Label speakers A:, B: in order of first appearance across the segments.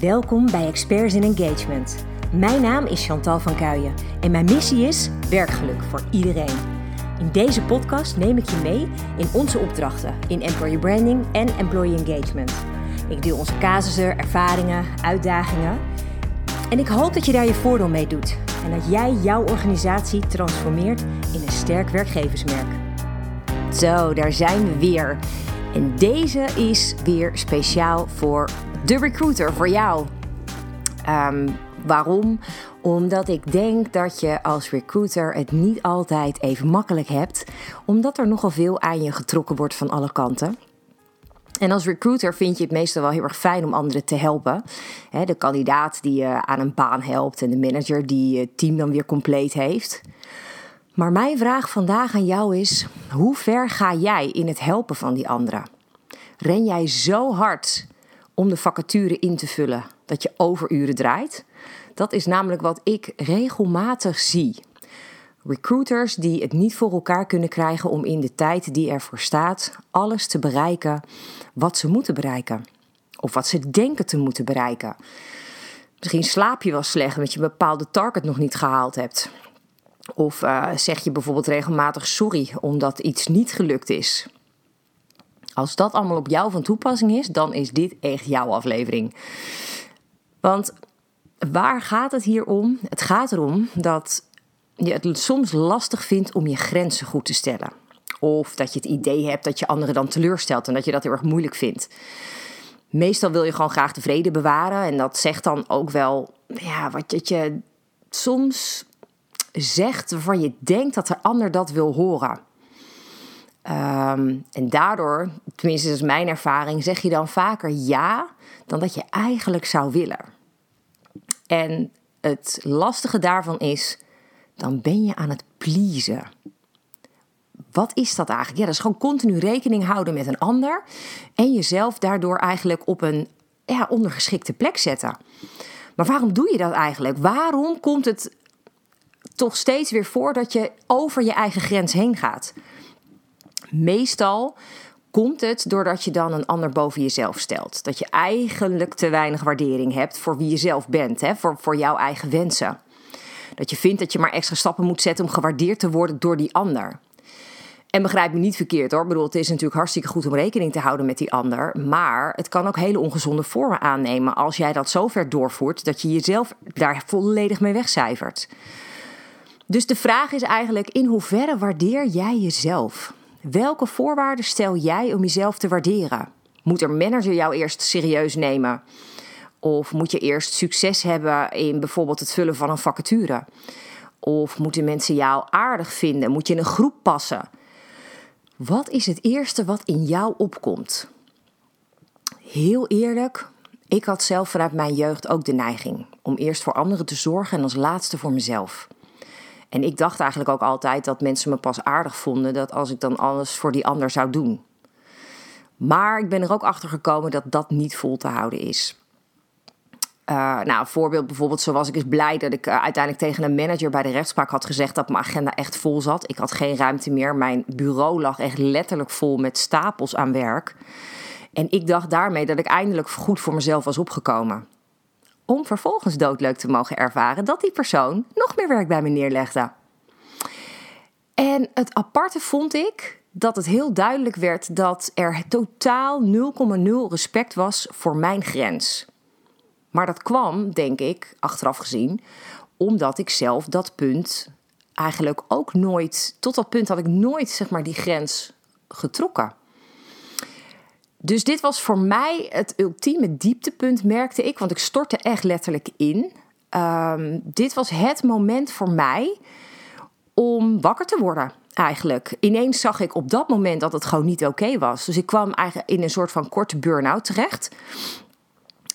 A: Welkom bij Experts in Engagement. Mijn naam is Chantal van Kuijen en mijn missie is werkgeluk voor iedereen. In deze podcast neem ik je mee in onze opdrachten in employer branding en employee engagement. Ik deel onze casussen, ervaringen, uitdagingen. En ik hoop dat je daar je voordeel mee doet en dat jij jouw organisatie transformeert in een sterk werkgeversmerk. Zo, daar zijn we weer. En deze is weer speciaal voor de recruiter, voor jou. Ehm, waarom? Omdat ik denk dat je als recruiter het niet altijd even makkelijk hebt, omdat er nogal veel aan je getrokken wordt van alle kanten. En als recruiter vind je het meestal wel heel erg fijn om anderen te helpen. De kandidaat die je aan een baan helpt en de manager die het team dan weer compleet heeft. Maar mijn vraag vandaag aan jou is: hoe ver ga jij in het helpen van die anderen? Ren jij zo hard om de vacature in te vullen dat je overuren draait? Dat is namelijk wat ik regelmatig zie. Recruiters die het niet voor elkaar kunnen krijgen om in de tijd die ervoor staat alles te bereiken wat ze moeten bereiken. Of wat ze denken te moeten bereiken. Misschien slaap je wel slecht omdat je een bepaalde target nog niet gehaald hebt. Of uh, zeg je bijvoorbeeld regelmatig sorry omdat iets niet gelukt is. Als dat allemaal op jou van toepassing is, dan is dit echt jouw aflevering. Want waar gaat het hier om? Het gaat erom dat je het soms lastig vindt om je grenzen goed te stellen. Of dat je het idee hebt dat je anderen dan teleurstelt en dat je dat heel erg moeilijk vindt. Meestal wil je gewoon graag de vrede bewaren. En dat zegt dan ook wel ja, wat je soms zegt waarvan je denkt dat de ander dat wil horen. Ehm, en daardoor, tenminste dat is mijn ervaring, zeg je dan vaker ja dan dat je eigenlijk zou willen. En het lastige daarvan is, dan ben je aan het pleasen. Wat is dat eigenlijk? Ja, dat is gewoon continu rekening houden met een ander en jezelf daardoor eigenlijk op een ja, ondergeschikte plek zetten. Maar waarom doe je dat eigenlijk? Waarom komt het toch steeds weer voor dat je over je eigen grens heen gaat? Meestal komt het doordat je dan een ander boven jezelf stelt. Dat je eigenlijk te weinig waardering hebt voor wie je zelf bent, hè? Voor, voor jouw eigen wensen. Dat je vindt dat je maar extra stappen moet zetten om gewaardeerd te worden door die ander. En begrijp me niet verkeerd hoor. Ik bedoel, het is natuurlijk hartstikke goed om rekening te houden met die ander. Maar het kan ook hele ongezonde vormen aannemen als jij dat zo ver doorvoert dat je jezelf daar volledig mee wegcijfert. Dus de vraag is eigenlijk: in hoeverre waardeer jij jezelf? Welke voorwaarden stel jij om jezelf te waarderen? Moet er manager jou eerst serieus nemen? Of moet je eerst succes hebben in bijvoorbeeld het vullen van een vacature? Of moeten mensen jou aardig vinden? Moet je in een groep passen? Wat is het eerste wat in jou opkomt? Heel eerlijk, ik had zelf vanuit mijn jeugd ook de neiging om eerst voor anderen te zorgen en als laatste voor mezelf. En ik dacht eigenlijk ook altijd dat mensen me pas aardig vonden dat als ik dan alles voor die ander zou doen. Maar ik ben er ook achter gekomen dat dat niet vol te houden is. Uh, nou, een voorbeeld bijvoorbeeld, zo was ik eens blij dat ik uh, uiteindelijk tegen een manager bij de rechtspraak had gezegd dat mijn agenda echt vol zat. Ik had geen ruimte meer. Mijn bureau lag echt letterlijk vol met stapels aan werk. En ik dacht daarmee dat ik eindelijk goed voor mezelf was opgekomen om vervolgens doodleuk te mogen ervaren dat die persoon nog meer werk bij me neerlegde. En het aparte vond ik dat het heel duidelijk werd dat er totaal 0,0 respect was voor mijn grens. Maar dat kwam, denk ik, achteraf gezien, omdat ik zelf dat punt eigenlijk ook nooit, tot dat punt had ik nooit zeg maar die grens getrokken. Dus dit was voor mij het ultieme dieptepunt, merkte ik, want ik stortte echt letterlijk in. Um, dit was het moment voor mij om wakker te worden. Eigenlijk. Ineens zag ik op dat moment dat het gewoon niet oké was. Dus ik kwam eigenlijk in een soort van korte burn-out terecht.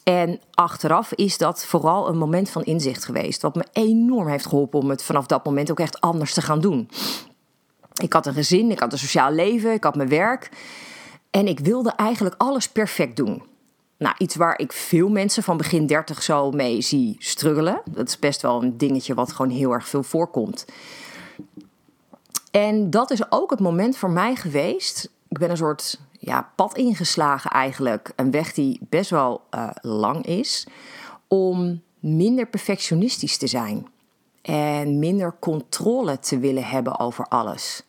A: En achteraf is dat vooral een moment van inzicht geweest. Wat me enorm heeft geholpen om het vanaf dat moment ook echt anders te gaan doen. Ik had een gezin, ik had een sociaal leven, ik had mijn werk. En ik wilde eigenlijk alles perfect doen. Nou, iets waar ik veel mensen van begin 30 zo mee zie struggelen. Dat is best wel een dingetje wat gewoon heel erg veel voorkomt. En dat is ook het moment voor mij geweest. Ik ben een soort ja, pad ingeslagen eigenlijk. Een weg die best wel uh, lang is. Om minder perfectionistisch te zijn. En minder controle te willen hebben over alles.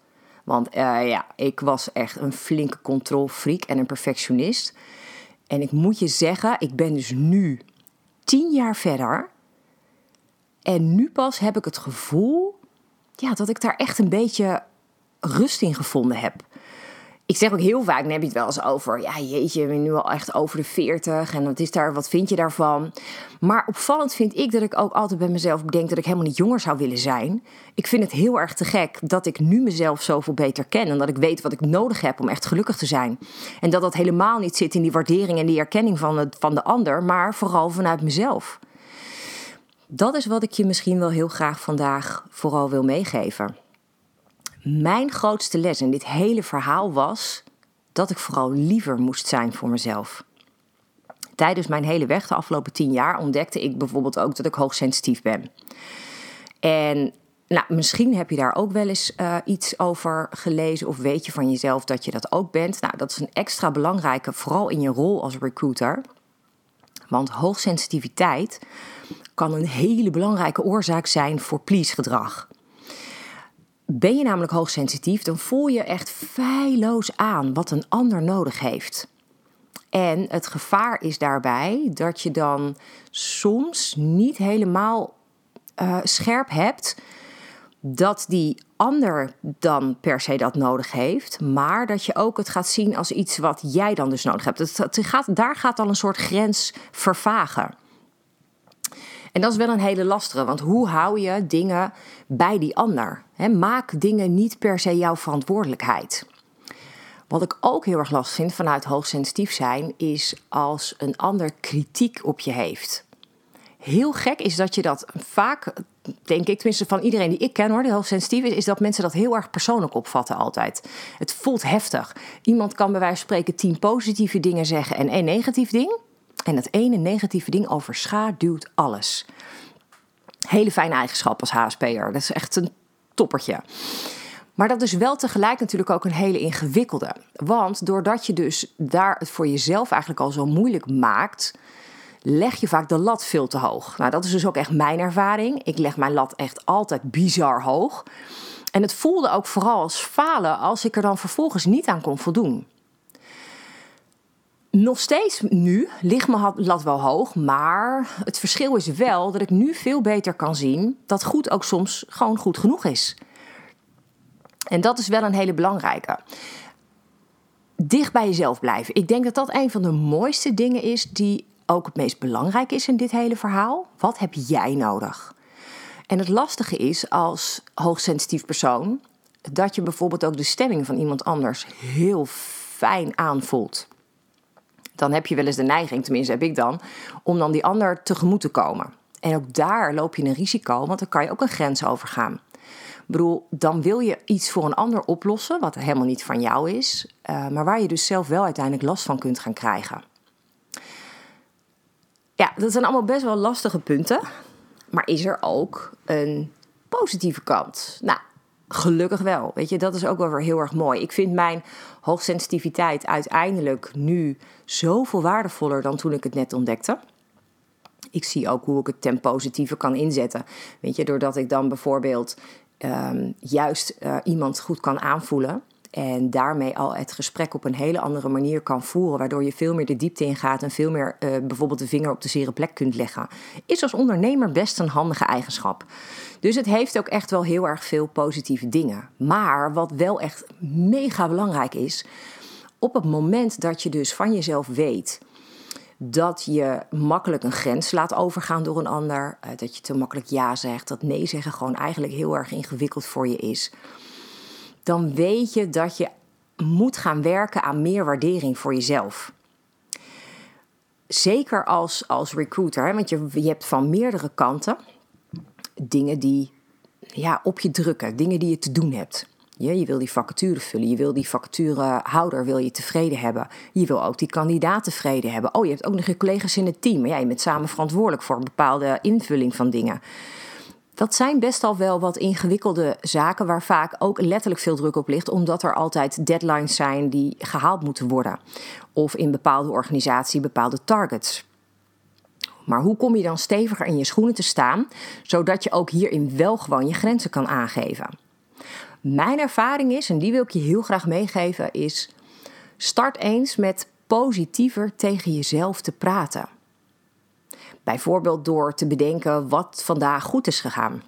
A: Want uh, ja, ik was echt een flinke controlfreak en een perfectionist. En ik moet je zeggen, ik ben dus nu tien jaar verder. En nu pas heb ik het gevoel ja, dat ik daar echt een beetje rust in gevonden heb ik zeg ook heel vaak, dan heb je het wel eens over, ja jeetje, ik ben nu al echt over de 40 en wat is daar, wat vind je daarvan? Maar opvallend vind ik dat ik ook altijd bij mezelf denk dat ik helemaal niet jonger zou willen zijn. Ik vind het heel erg te gek dat ik nu mezelf zoveel beter ken en dat ik weet wat ik nodig heb om echt gelukkig te zijn. En dat dat helemaal niet zit in die waardering en die erkenning van, het, van de ander, maar vooral vanuit mezelf. Dat is wat ik je misschien wel heel graag vandaag vooral wil meegeven. Mijn grootste les in dit hele verhaal was dat ik vooral liever moest zijn voor mezelf. Tijdens mijn hele weg de afgelopen tien jaar ontdekte ik bijvoorbeeld ook dat ik hoogsensitief ben. En nou, misschien heb je daar ook wel eens uh, iets over gelezen of weet je van jezelf dat je dat ook bent. Nou, dat is een extra belangrijke, vooral in je rol als recruiter. Want hoogsensitiviteit kan een hele belangrijke oorzaak zijn voor please gedrag. Ben je namelijk hoogsensitief, dan voel je echt feilloos aan wat een ander nodig heeft. En het gevaar is daarbij dat je dan soms niet helemaal uh, scherp hebt dat die ander dan per se dat nodig heeft, maar dat je ook het gaat zien als iets wat jij dan dus nodig hebt. Het, gaat, daar gaat dan een soort grens vervagen. En dat is wel een hele lastige, want hoe hou je dingen bij die ander? maak dingen niet per se jouw verantwoordelijkheid. Wat ik ook heel erg last vind vanuit hoogsensitief zijn, is als een ander kritiek op je heeft. Heel gek is dat je dat vaak, denk ik, tenminste van iedereen die ik ken hoor, die hoogsensitief is, is dat mensen dat heel erg persoonlijk opvatten altijd. Het voelt heftig. Iemand kan bij wijze van spreken tien positieve dingen zeggen en één negatief ding. En het ene negatieve ding overschaduwt alles. Hele fijne eigenschap als HSP'er. Dat is echt een toppertje. Maar dat is wel tegelijk natuurlijk ook een hele ingewikkelde. Want doordat je dus daar het voor jezelf eigenlijk al zo moeilijk maakt, leg je vaak de lat veel te hoog. Nou, dat is dus ook echt mijn ervaring. Ik leg mijn lat echt altijd bizar hoog. En het voelde ook vooral als falen als ik er dan vervolgens niet aan kon voldoen. Nog steeds nu ligt mijn lat wel hoog, maar het verschil is wel dat ik nu veel beter kan zien dat goed ook soms gewoon goed genoeg is. En dat is wel een hele belangrijke. Dicht bij jezelf blijven. Ik denk dat dat een van de mooiste dingen is die ook het meest belangrijk is in dit hele verhaal. Wat heb jij nodig? En het lastige is als hoogsensitief persoon dat je bijvoorbeeld ook de stemming van iemand anders heel fijn aanvoelt dan heb je wel eens de neiging, tenminste heb ik dan, om dan die ander tegemoet te komen. En ook daar loop je een risico, want dan kan je ook een grens overgaan. Ik bedoel, dan wil je iets voor een ander oplossen, wat helemaal niet van jou is, uh, maar waar je dus zelf wel uiteindelijk last van kunt gaan krijgen. Ja, dat zijn allemaal best wel lastige punten. Maar is er ook een positieve kant? Nou, Gelukkig wel. Weet je, dat is ook wel weer heel erg mooi. Ik vind mijn hoogsensitiviteit uiteindelijk nu zoveel waardevoller dan toen ik het net ontdekte. Ik zie ook hoe ik het ten positieve kan inzetten. Weet je, doordat ik dan bijvoorbeeld um, juist uh, iemand goed kan aanvoelen. En daarmee al het gesprek op een hele andere manier kan voeren. Waardoor je veel meer de diepte ingaat en veel meer uh, bijvoorbeeld de vinger op de zere plek kunt leggen. Is als ondernemer best een handige eigenschap. Dus het heeft ook echt wel heel erg veel positieve dingen. Maar wat wel echt mega belangrijk is. Op het moment dat je dus van jezelf weet dat je makkelijk een grens laat overgaan door een ander, uh, dat je te makkelijk ja zegt, dat nee zeggen gewoon eigenlijk heel erg ingewikkeld voor je is dan weet je dat je moet gaan werken aan meer waardering voor jezelf. Zeker als, als recruiter, want je, je hebt van meerdere kanten dingen die ja, op je drukken, dingen die je te doen hebt. Je, je wil die vacature vullen, je wil die vacaturehouder wil je tevreden hebben. Je wil ook die kandidaat tevreden hebben. Oh, je hebt ook nog je collega's in het team. Ja, je bent samen verantwoordelijk voor een bepaalde invulling van dingen dat zijn best al wel wat ingewikkelde zaken waar vaak ook letterlijk veel druk op ligt, omdat er altijd deadlines zijn die gehaald moeten worden. Of in bepaalde organisatie bepaalde targets. Maar hoe kom je dan steviger in je schoenen te staan, zodat je ook hierin wel gewoon je grenzen kan aangeven? Mijn ervaring is, en die wil ik je heel graag meegeven, is start eens met positiever tegen jezelf te praten. Bijvoorbeeld door te bedenken wat vandaag goed is gegaan.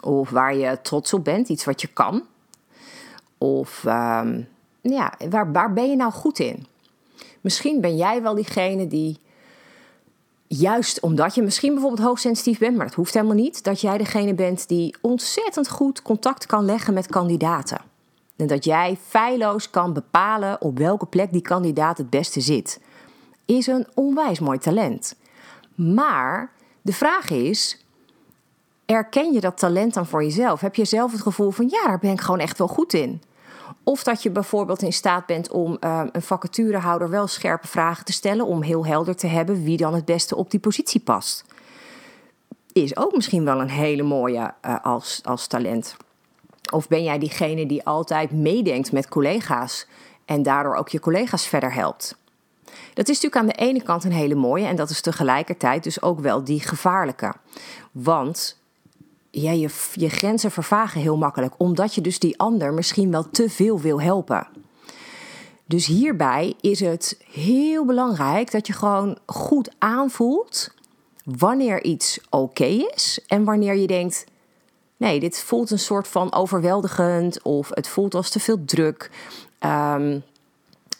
A: Of waar je trots op bent, iets wat je kan. Of ehm, ja, waar, waar ben je nou goed in? Misschien ben jij wel diegene die, juist omdat je misschien bijvoorbeeld hoogsensitief bent, maar dat hoeft helemaal niet, dat jij degene bent die ontzettend goed contact kan leggen met kandidaten. En dat jij feilloos kan bepalen op welke plek die kandidaat het beste zit. Is een onwijs mooi talent. Maar de vraag is: erken je dat talent dan voor jezelf? Heb je zelf het gevoel van ja, daar ben ik gewoon echt wel goed in? Of dat je bijvoorbeeld in staat bent om uh, een vacaturehouder wel scherpe vragen te stellen, om heel helder te hebben wie dan het beste op die positie past. Is ook misschien wel een hele mooie uh, als, als talent. Of ben jij diegene die altijd meedenkt met collega's en daardoor ook je collega's verder helpt? Dat is natuurlijk aan de ene kant een hele mooie en dat is tegelijkertijd dus ook wel die gevaarlijke. Want ja, je, je grenzen vervagen heel makkelijk, omdat je dus die ander misschien wel te veel wil helpen. Dus hierbij is het heel belangrijk dat je gewoon goed aanvoelt wanneer iets oké is en wanneer je denkt: nee, dit voelt een soort van overweldigend of het voelt als te veel druk. Um,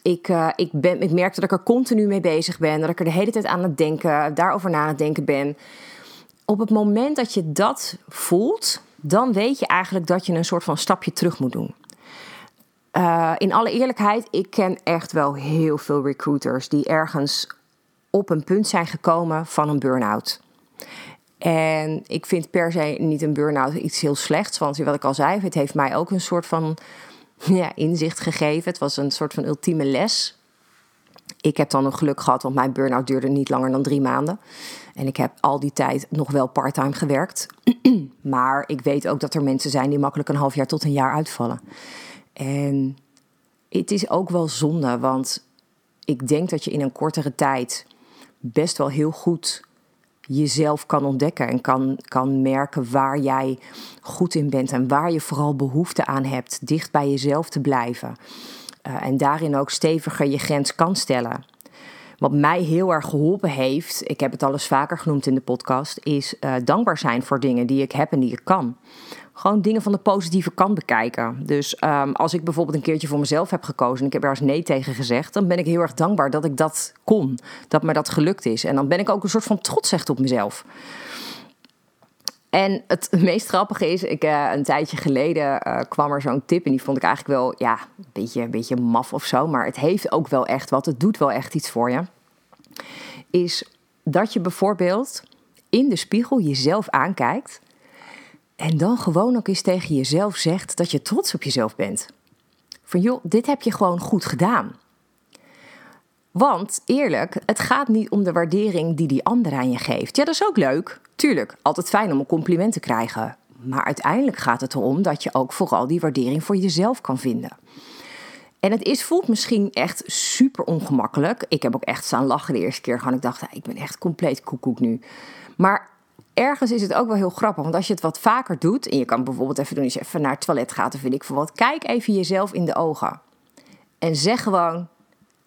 A: ik, uh, ik, ben, ik merk dat ik er continu mee bezig ben, dat ik er de hele tijd aan het denken, daarover na het denken ben. Op het moment dat je dat voelt, dan weet je eigenlijk dat je een soort van stapje terug moet doen. Uh, in alle eerlijkheid, ik ken echt wel heel veel recruiters die ergens op een punt zijn gekomen van een burn-out. En ik vind per se niet een burn-out iets heel slechts, want wat ik al zei, het heeft mij ook een soort van ja, inzicht gegeven. Het was een soort van ultieme les. Ik heb dan een geluk gehad, want mijn burn-out duurde niet langer dan drie maanden. En ik heb al die tijd nog wel parttime gewerkt. maar ik weet ook dat er mensen zijn die makkelijk een half jaar tot een jaar uitvallen. En het is ook wel zonde, want ik denk dat je in een kortere tijd best wel heel goed jezelf kan ontdekken en kan, kan merken waar jij goed in bent en waar je vooral behoefte aan hebt, dicht bij jezelf te blijven. Uh, en daarin ook steviger je grens kan stellen. Wat mij heel erg geholpen heeft, ik heb het al eens vaker genoemd in de podcast, is uh, dankbaar zijn voor dingen die ik heb en die ik kan gewoon dingen van de positieve kant bekijken. Dus um, als ik bijvoorbeeld een keertje voor mezelf heb gekozen en ik heb er eens nee tegen gezegd, dan ben ik heel erg dankbaar dat ik dat kon, dat me dat gelukt is. En dan ben ik ook een soort van trots echt op mezelf. En het meest grappige is, ik, uh, een tijdje geleden uh, kwam er zo'n tip en die vond ik eigenlijk wel, ja, een beetje, een beetje maf of zo, maar het heeft ook wel echt wat, het doet wel echt iets voor je. Is dat je bijvoorbeeld in de spiegel jezelf aankijkt en dan gewoon ook eens tegen jezelf zegt dat je trots op jezelf bent. Van joh, dit heb je gewoon goed gedaan. Want eerlijk, het gaat niet om de waardering die die ander aan je geeft. Ja, dat is ook leuk. Tuurlijk, altijd fijn om een compliment te krijgen. Maar uiteindelijk gaat het erom dat je ook vooral die waardering voor jezelf kan vinden. En het is, voelt misschien echt super ongemakkelijk. Ik heb ook echt staan lachen de eerste keer. Gewoon, ik dacht, ik ben echt compleet koekoek nu. Maar ergens is het ook wel heel grappig. Want als je het wat vaker doet, en je kan bijvoorbeeld even doen, als je even naar het toilet gaat, of vind ik voor wat, kijk even jezelf in de ogen. En zeg gewoon: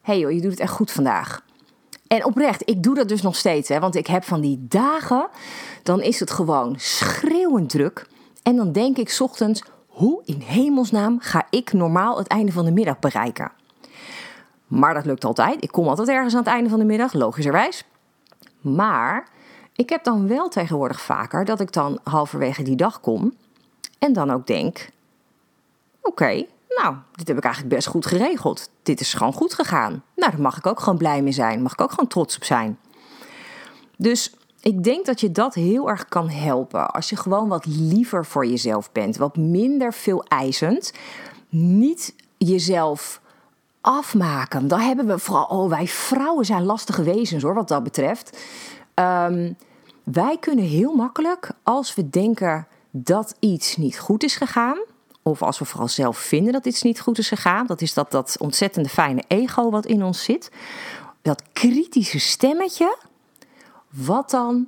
A: hey joh, je doet het echt goed vandaag. En oprecht, ik doe dat dus nog steeds. Hè, want ik heb van die dagen, dan is het gewoon schreeuwend druk. En dan denk ik ochtends, hoe in hemelsnaam ga ik normaal het einde van de middag bereiken? Maar dat lukt altijd. Ik kom altijd ergens aan het einde van de middag, logischerwijs. Maar ik heb dan wel tegenwoordig vaker dat ik dan halverwege die dag kom en dan ook denk: oké, nou, dit heb ik eigenlijk best goed geregeld. Dit is gewoon goed gegaan. Nou, daar mag ik ook gewoon blij mee zijn. Mag ik ook gewoon trots op zijn. Dus ik denk dat je dat heel erg kan helpen. Als je gewoon wat liever voor jezelf bent. Wat minder veel eisend. Niet jezelf afmaken. Dan hebben we vooral. Oh, wij vrouwen zijn lastige wezens hoor, wat dat betreft. Um, Wij kunnen heel makkelijk, als we denken dat iets niet goed is gegaan, of als we vooral zelf vinden dat iets niet goed is gegaan, dat is dat, dat ontzettende fijne ego wat in ons zit, dat kritische stemmetje, wat dan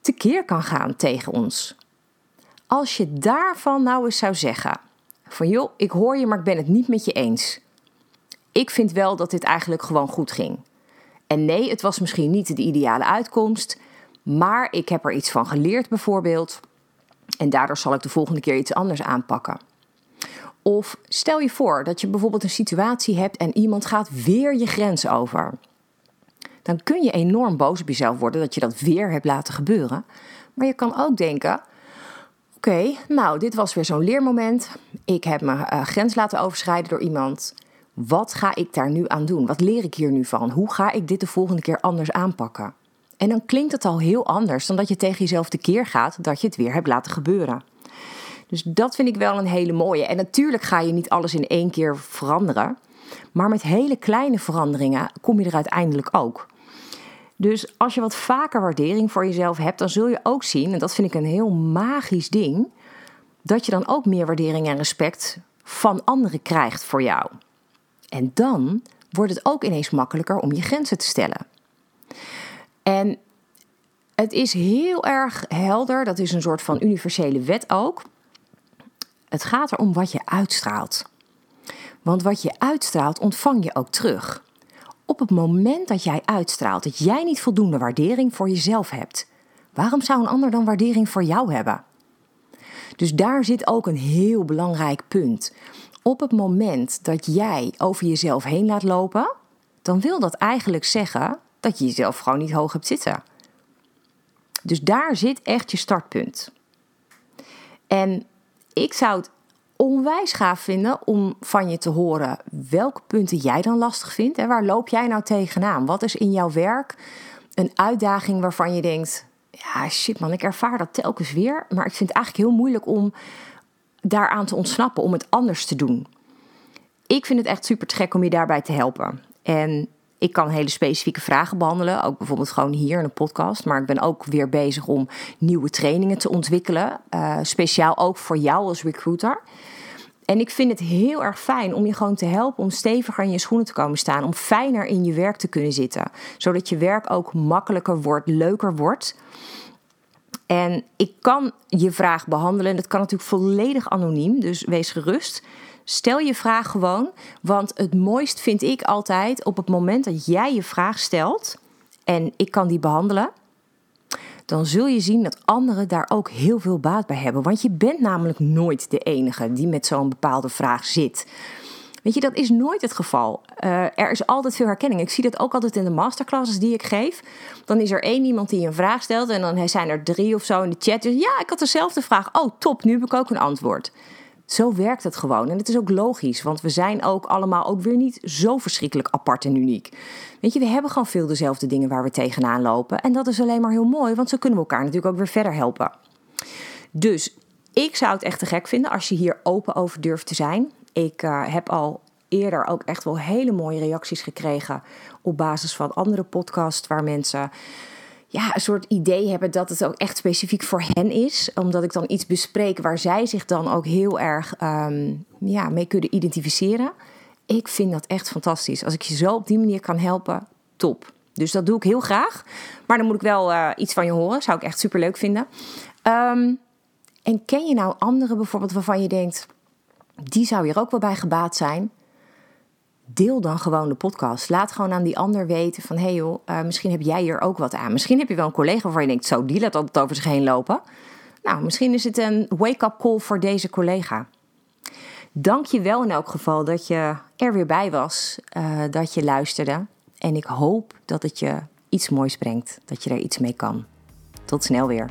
A: tekeer kan gaan tegen ons. Als je daarvan nou eens zou zeggen: van joh, ik hoor je, maar ik ben het niet met je eens. Ik vind wel dat dit eigenlijk gewoon goed ging. En nee, het was misschien niet de ideale uitkomst, maar ik heb er iets van geleerd bijvoorbeeld. En daardoor zal ik de volgende keer iets anders aanpakken. Of stel je voor dat je bijvoorbeeld een situatie hebt en iemand gaat weer je grens over. Dan kun je enorm boos op jezelf worden dat je dat weer hebt laten gebeuren. Maar je kan ook denken: Oké, nou, dit was weer zo'n leermoment. Ik heb mijn uh, grens laten overschrijden door iemand. Wat ga ik daar nu aan doen? Wat leer ik hier nu van? Hoe ga ik dit de volgende keer anders aanpakken? En dan klinkt het al heel anders dan dat je tegen jezelf tekeer gaat dat je het weer hebt laten gebeuren. Dus dat vind ik wel een hele mooie. En natuurlijk ga je niet alles in één keer veranderen. Maar met hele kleine veranderingen kom je er uiteindelijk ook. Dus als je wat vaker waardering voor jezelf hebt, dan zul je ook zien, en dat vind ik een heel magisch ding, dat je dan ook meer waardering en respect van anderen krijgt voor jou. En dan wordt het ook ineens makkelijker om je grenzen te stellen. En het is heel erg helder, dat is een soort van universele wet ook. Het gaat erom wat je uitstraalt. Want wat je uitstraalt, ontvang je ook terug. Op het moment dat jij uitstraalt dat jij niet voldoende waardering voor jezelf hebt, waarom zou een ander dan waardering voor jou hebben? Dus daar zit ook een heel belangrijk punt. Op het moment dat jij over jezelf heen laat lopen, dan wil dat eigenlijk zeggen dat je jezelf gewoon niet hoog hebt zitten. Dus daar zit echt je startpunt. En ik zou het onwijs gaaf vinden om van je te horen welke punten jij dan lastig vindt. En waar loop jij nou tegenaan? Wat is in jouw werk een uitdaging waarvan je denkt: ja, shit man, ik ervaar dat telkens weer. Maar ik vind het eigenlijk heel moeilijk om daaraan te ontsnappen, om het anders te doen. Ik vind het echt super te gek om je daarbij te helpen. En ik kan hele specifieke vragen behandelen, ook bijvoorbeeld gewoon hier in een podcast. Maar ik ben ook weer bezig om nieuwe trainingen te ontwikkelen, uh, speciaal ook voor jou als recruiter. En ik vind het heel erg fijn om je gewoon te helpen om steviger in je schoenen te komen staan, om fijner in je werk te kunnen zitten, zodat je werk ook makkelijker wordt, leuker wordt. En ik kan je vraag behandelen, en dat kan natuurlijk volledig anoniem, dus wees gerust. Stel je vraag gewoon, want het mooist vind ik altijd op het moment dat jij je vraag stelt en ik kan die behandelen, dan zul je zien dat anderen daar ook heel veel baat bij hebben. Want je bent namelijk nooit de enige die met zo'n bepaalde vraag zit. Weet je, dat is nooit het geval. Uh, er is altijd veel herkenning. Ik zie dat ook altijd in de masterclasses die ik geef. Dan is er één iemand die een vraag stelt en dan zijn er drie of zo in de chat. Dus ja, ik had dezelfde vraag. Oh, top, nu heb ik ook een antwoord. Zo werkt het gewoon. En het is ook logisch, want we zijn ook allemaal ook weer niet zo verschrikkelijk apart en uniek. Weet je, we hebben gewoon veel dezelfde dingen waar we tegenaan lopen. En dat is alleen maar heel mooi, want zo kunnen we elkaar natuurlijk ook weer verder helpen. Dus ik zou het echt te gek vinden als je hier open over durft te zijn. Ik uh, heb al eerder ook echt wel hele mooie reacties gekregen op basis van andere podcasts waar mensen ja, een soort idee hebben dat het ook echt specifiek voor hen is. Omdat ik dan iets bespreek waar zij zich dan ook heel erg um, ja, mee kunnen identificeren. Ik vind dat echt fantastisch. Als ik je zo op die manier kan helpen, top. Dus dat doe ik heel graag. Maar dan moet ik wel uh, iets van je horen. Zou ik echt super leuk vinden. Um, en ken je nou anderen bijvoorbeeld waarvan je denkt, die zou hier ook wel bij gebaat zijn? Deel dan gewoon de podcast. Laat gewoon aan die ander weten van... hé hey joh, uh, misschien heb jij hier ook wat aan. Misschien heb je wel een collega waarvan je denkt... zo, die laat altijd over zich heen lopen. Nou, misschien is het een wake-up call voor deze collega. Dank je wel in elk geval dat je er weer bij was. Uh, dat je luisterde. En ik hoop dat het je iets moois brengt. Dat je er iets mee kan. Tot snel weer.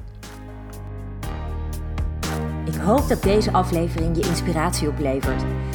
A: Ik hoop dat deze aflevering je inspiratie oplevert.